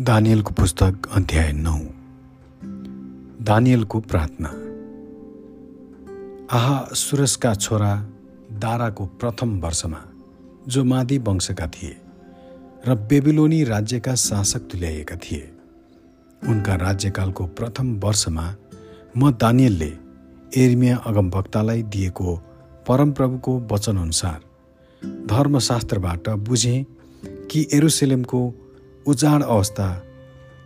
दानियलको पुस्तक अध्याय नौ। दानियलको प्रार्थना। आहा सुरसका छोरा दाराको प्रथम वर्षमा जो मादी वंशका थिए र बेबिलोनी राज्यका शासक तुल्याएका थिए उनका राज्यकालको प्रथम वर्षमा म दानियलले एर्मिया अगमभक्तालाई दिएको परमप्रभुको वचनअनुसार धर्मशास्त्रबाट बुझेँ कि एरुसेलेमको उजाड अवस्था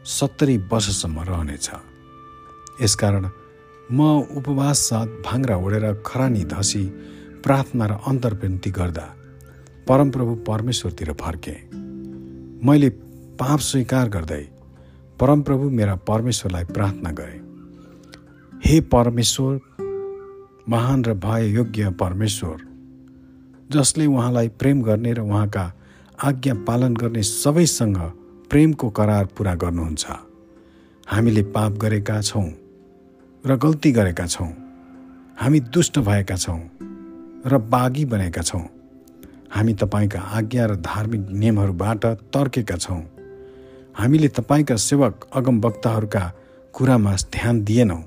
सत्तरी वर्षसम्म रहनेछ। यसकारण म उपवास साथ भाङ्रा ओढेर खरानी धसी प्रार्थना र अन्तर्विन्ती गर्दा परमप्रभु परमेश्वरतिर फर्केँ। मैले पाप स्वीकार गर्दै परमप्रभु मेरा परमेश्वरलाई प्रार्थना गरेँ। हे परमेश्वर महान र भय योग्य परमेश्वर जसले उहाँलाई प्रेम गर्ने र उहाँका आज्ञा पालन गर्ने सबैसँग प्रेमको करार पुरा गर्नुहुन्छ। हामीले पाप गरेका छौँ र गल्ती गरेका छौँ। हामी दुष्ट भएका छौँ र बागी बनेका छौँ। हामी तपाईँका आज्ञा र धार्मिक नियमहरूबाट तर्केका छौँ। हामीले तपाईँका सेवक अगमवक्ताहरूका कुरामा ध्यान दिएनौँ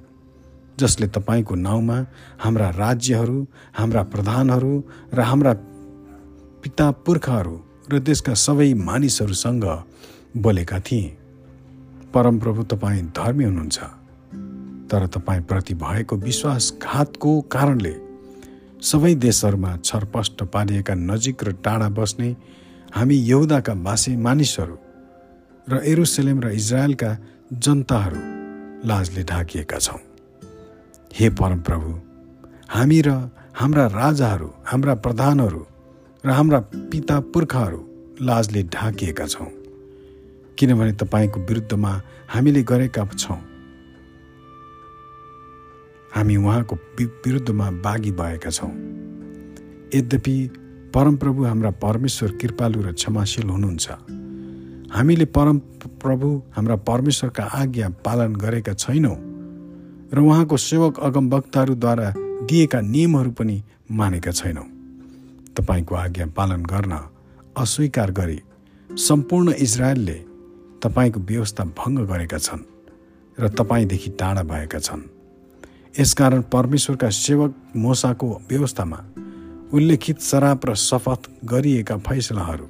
जसले तपाईँको नाउँमा हाम्रा राज्यहरू हाम्रा प्रधानहरू र हाम्रा पिता पुर्खाहरू र देशका सबै मानिसहरूसँग बोलेका थिए। परमप्रभु तपाईँ धर्मी हुनुहुन्छ तर तपाईँप्रति भएको विश्वासघातको कारणले सबै देशहरूमा छरपष्ट पारिएका नजिक र टाढा बस्ने हामी यहुदाका बासे मानिसहरू र एरुसलेम र इजरायलका जनताहरू लाजले ढाकिएका छौँ। हे परमप्रभु हामी र हाम्रा राजाहरू हाम्रा प्रधानहरू र हाम्रा पिता पुर्खाहरू लाजले ढाकिएका छौँ। किनभने तपाईँको विरुद्धमा हामीले गरेका छौँ। हामी उहाँको विरुद्धमा बागी भएका छौँ। यद्यपि परमप्रभु हाम्रा परमेश्वर कृपालु र क्षमाशील हुनुहुन्छ। हामीले परम प्रभु हाम्रा परमेश्वरका आज्ञा पालन गरेका छैनौँ र उहाँको सेवक अगमवक्ताहरूद्वारा दिएका नियमहरू पनि मानेका छैनौँ। तपाईँको आज्ञा पालन गर्न अस्वीकार गरी सम्पूर्ण इजरायलले तपाईँको व्यवस्था भङ्ग गरेका छन् र तपाईँदेखि टाढा भएका छन्। यसकारण परमेश्वरका सेवक मोसाको व्यवस्थामा उल्लेखित शराब र शपथ गरिएका फैसलाहरू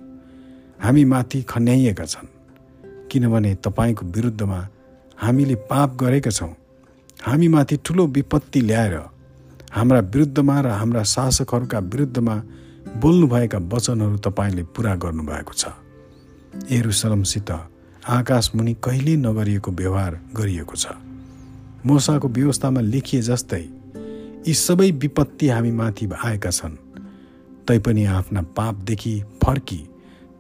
हामी माथि खन्याइएका छन्। किनभने तपाईँको विरुद्धमा हामीले पाप गरेका छौँ। हामी माथि ठुलो विपत्ति ल्याएर हाम्रा विरुद्धमा र हाम्रा शासकहरूका विरुद्धमा बोल्नुभएका वचनहरू तपाईँले पुरा गर्नुभएको छ। एरुसलमसित आकाशमुनि कहिल्यै नगरिएको व्यवहार गरिएको छ। मोसाको व्यवस्थामा लेखिए जस्तै यी सबै विपत्ति हामी माथि आएका छन्। तैपनि आफ्ना पापदेखि फर्की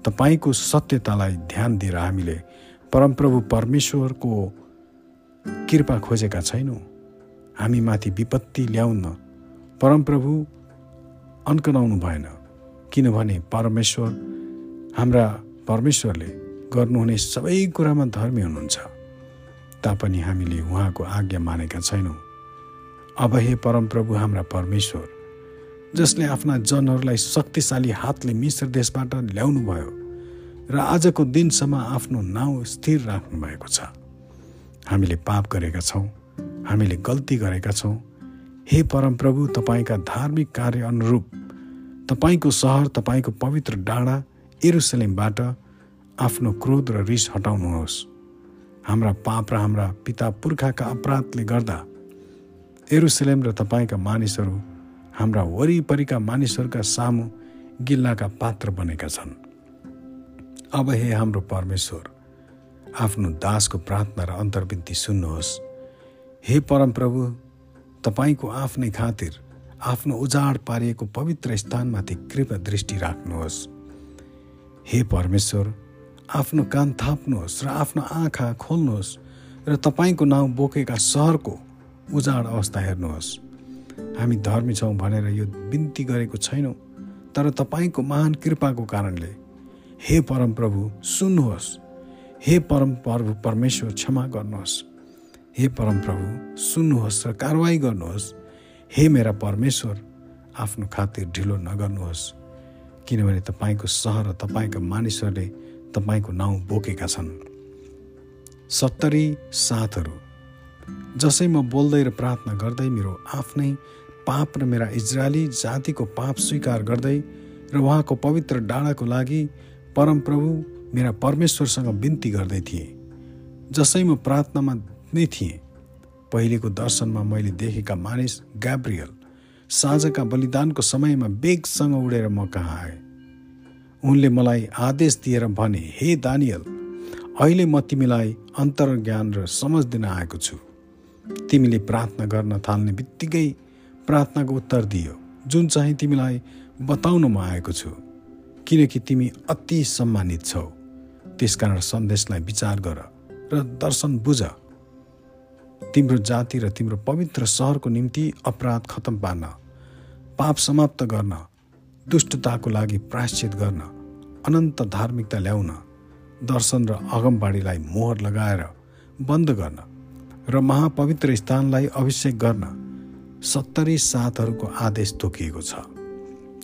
तपाईँको सत्यतालाई ध्यान दिएर हामीले परमप्रभु परमेश्वरको कृपा खोजेका छैनौँ। हामी माथि विपत्ति ल्याउन परमप्रभु अन्कनाउनु भएन। किनभने परमेश्वर हाम्रा परमेश्वरले गर्नुहुने सबै कुरामा धर्मी हुनुहुन्छ। तापनि हामीले उहाँको आज्ञा मानेका छैनौँ। अब हे परमप्रभु हाम्रा परमेश्वर जसले आफ्ना जनहरूलाई शक्तिशाली हातले मिश्र देशबाट ल्याउनु भयो र आजको दिनसम्म आफ्नो नाउँ स्थिर राख्नु भएको छ। हामीले पाप गरेका छौँ हामीले गल्ती गरेका छौँ। हे परमप्रभु तपाईँका धार्मिक कार्य अनुरूप तपाईँको सहर तपाईँको पवित्र डाँडा एरुसलेमबाट आफ्नो क्रोध र रिस हटाउनुहोस्। हाम्रा पाप र हाम्रा पिता पुर्खाका अपराधले गर्दा एरुसलेम र तपाईँका मानिसहरू हाम्रा वरिपरिका मानिसहरूका सामु गिल्लाका पात्र बनेका छन्। अब हे हाम्रो परमेश्वर आफ्नो दासको प्रार्थना र अन्तर्विन्ती सुन्नुहोस्। हे परमप्रभु तपाईँको आफ्नै खातिर आफ्नो उजाड पारिएको पवित्र स्थानमाथि कृपा दृष्टि राख्नुहोस्। हे परमेश्वर आफ्नो कान थाप्नुहोस् र आफ्नो आँखा खोल्नुहोस् र तपाईँको नाउँ बोकेका सहरको उजाड अवस्था हेर्नुहोस्। हामी धर्मी छौँ भनेर यो बिन्ती गरेको छैनौँ तर तपाईँको महान कृपाको कारणले। हे परमप्रभु सुन्नुहोस्। हे परम प्रभु परमेश्वर क्षमा गर्नुहोस्। हे परमप्रभु सुन्नुहोस् र कारवाही गर्नुहोस्। हे मेरा परमेश्वर आफ्नो खातिर ढिलो नगर्नुहोस्। किनभने तपाईँको सहर र तपाईँका मानिसहरूले तपाईँको नाउँ बोकेका छन्। सत्तरी साथहरू जसै म बोल्दै र प्रार्थना गर्दै मेरो आफ्नै पाप र मेरा इजरायली जातिको पाप स्वीकार गर्दै र उहाँको पवित्र डाँडाको लागि परमप्रभु मेरा परमेश्वरसँग बिन्ती गर्दै थिएँ। जसै म प्रार्थनामा नै थिएँ। पहिलेको दर्शनमा मैले देखेका मानिस ग्याब्रियल साँझका बलिदानको समयमा बेगसँग उडेर म कहाँ आए? उनले मलाई आदेश दिएर भने हे दानियल अहिले म तिमीलाई अन्तर्ज्ञान र समझ दिन आएको छु। तिमीले प्रार्थना गर्न थाल्ने बित्तिकै प्रार्थनाको उत्तर दियो जुन चाहिँ तिमीलाई बताउन म आएको छु। किनकि तिमी अति सम्मानित छौ। त्यसकारण सन्देशलाई विचार गर र दर्शन बुझ। तिम्रो जाति र तिम्रो पवित्र सहरको निम्ति अपराध खतम पार्न पाप समाप्त गर्न दुष्टताको लागि प्राश्चित गर्न अनन्त धार्मिकता ल्याउन दर्शन र अगमबाडीलाई मोहर लगाएर बन्द गर्न र महापवित्र स्थानलाई अभिषेक गर्न सत्तरी सातहरूको आदेश तोकिएको छ।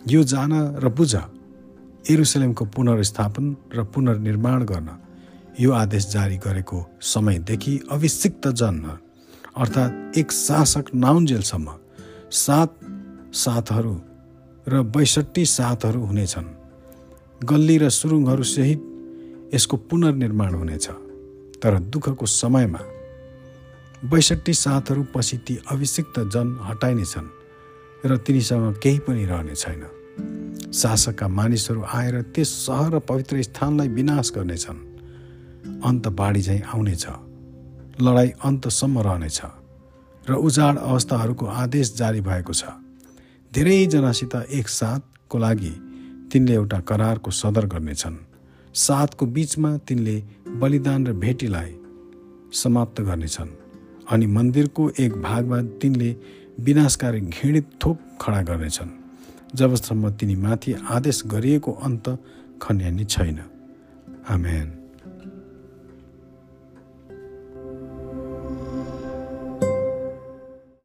यो जान र बुझ एरुसलेमको पुनर्स्थापन र पुनर्निर्माण गर्न यो आदेश जारी गरेको समयदेखि अभिषिक्त जन अर्थात् एक शासक नाउन्जेलसम्म सात साथहरू र बैसठी साथहरू हुनेछन्। गल्ली र सुरुङहरूसहित यसको पुनर्निर्माण हुनेछ। तर दुःखको समयमा बैसठी साथहरू पछि ती अभिषिक्त जन हटाइनेछन् र तिनीसँग केही पनि रहने छैन। शासकका मानिसहरू आएर त्यस सहर र पवित्र स्थानलाई विनाश गर्नेछन्। अन्त बाढी झैँ आउनेछ। लडाइँ अन्तसम्म रहनेछ। र उजाड अवस्थाहरूको आदेश जारी भएको छ। धेरैजनासित एक साथको लागि तिनले एउटा करारको सदर गर्नेछन्। साथको बिचमा तिनले बलिदान र भेटीलाई समाप्त गर्नेछन् अनि मन्दिरको एक भागमा तिनले विनाशकारी घृणित थोक खडा गर्नेछन् जबसम्म तिनीमाथि आदेश गरिएको अन्त खन्यानी छैन। आमेन।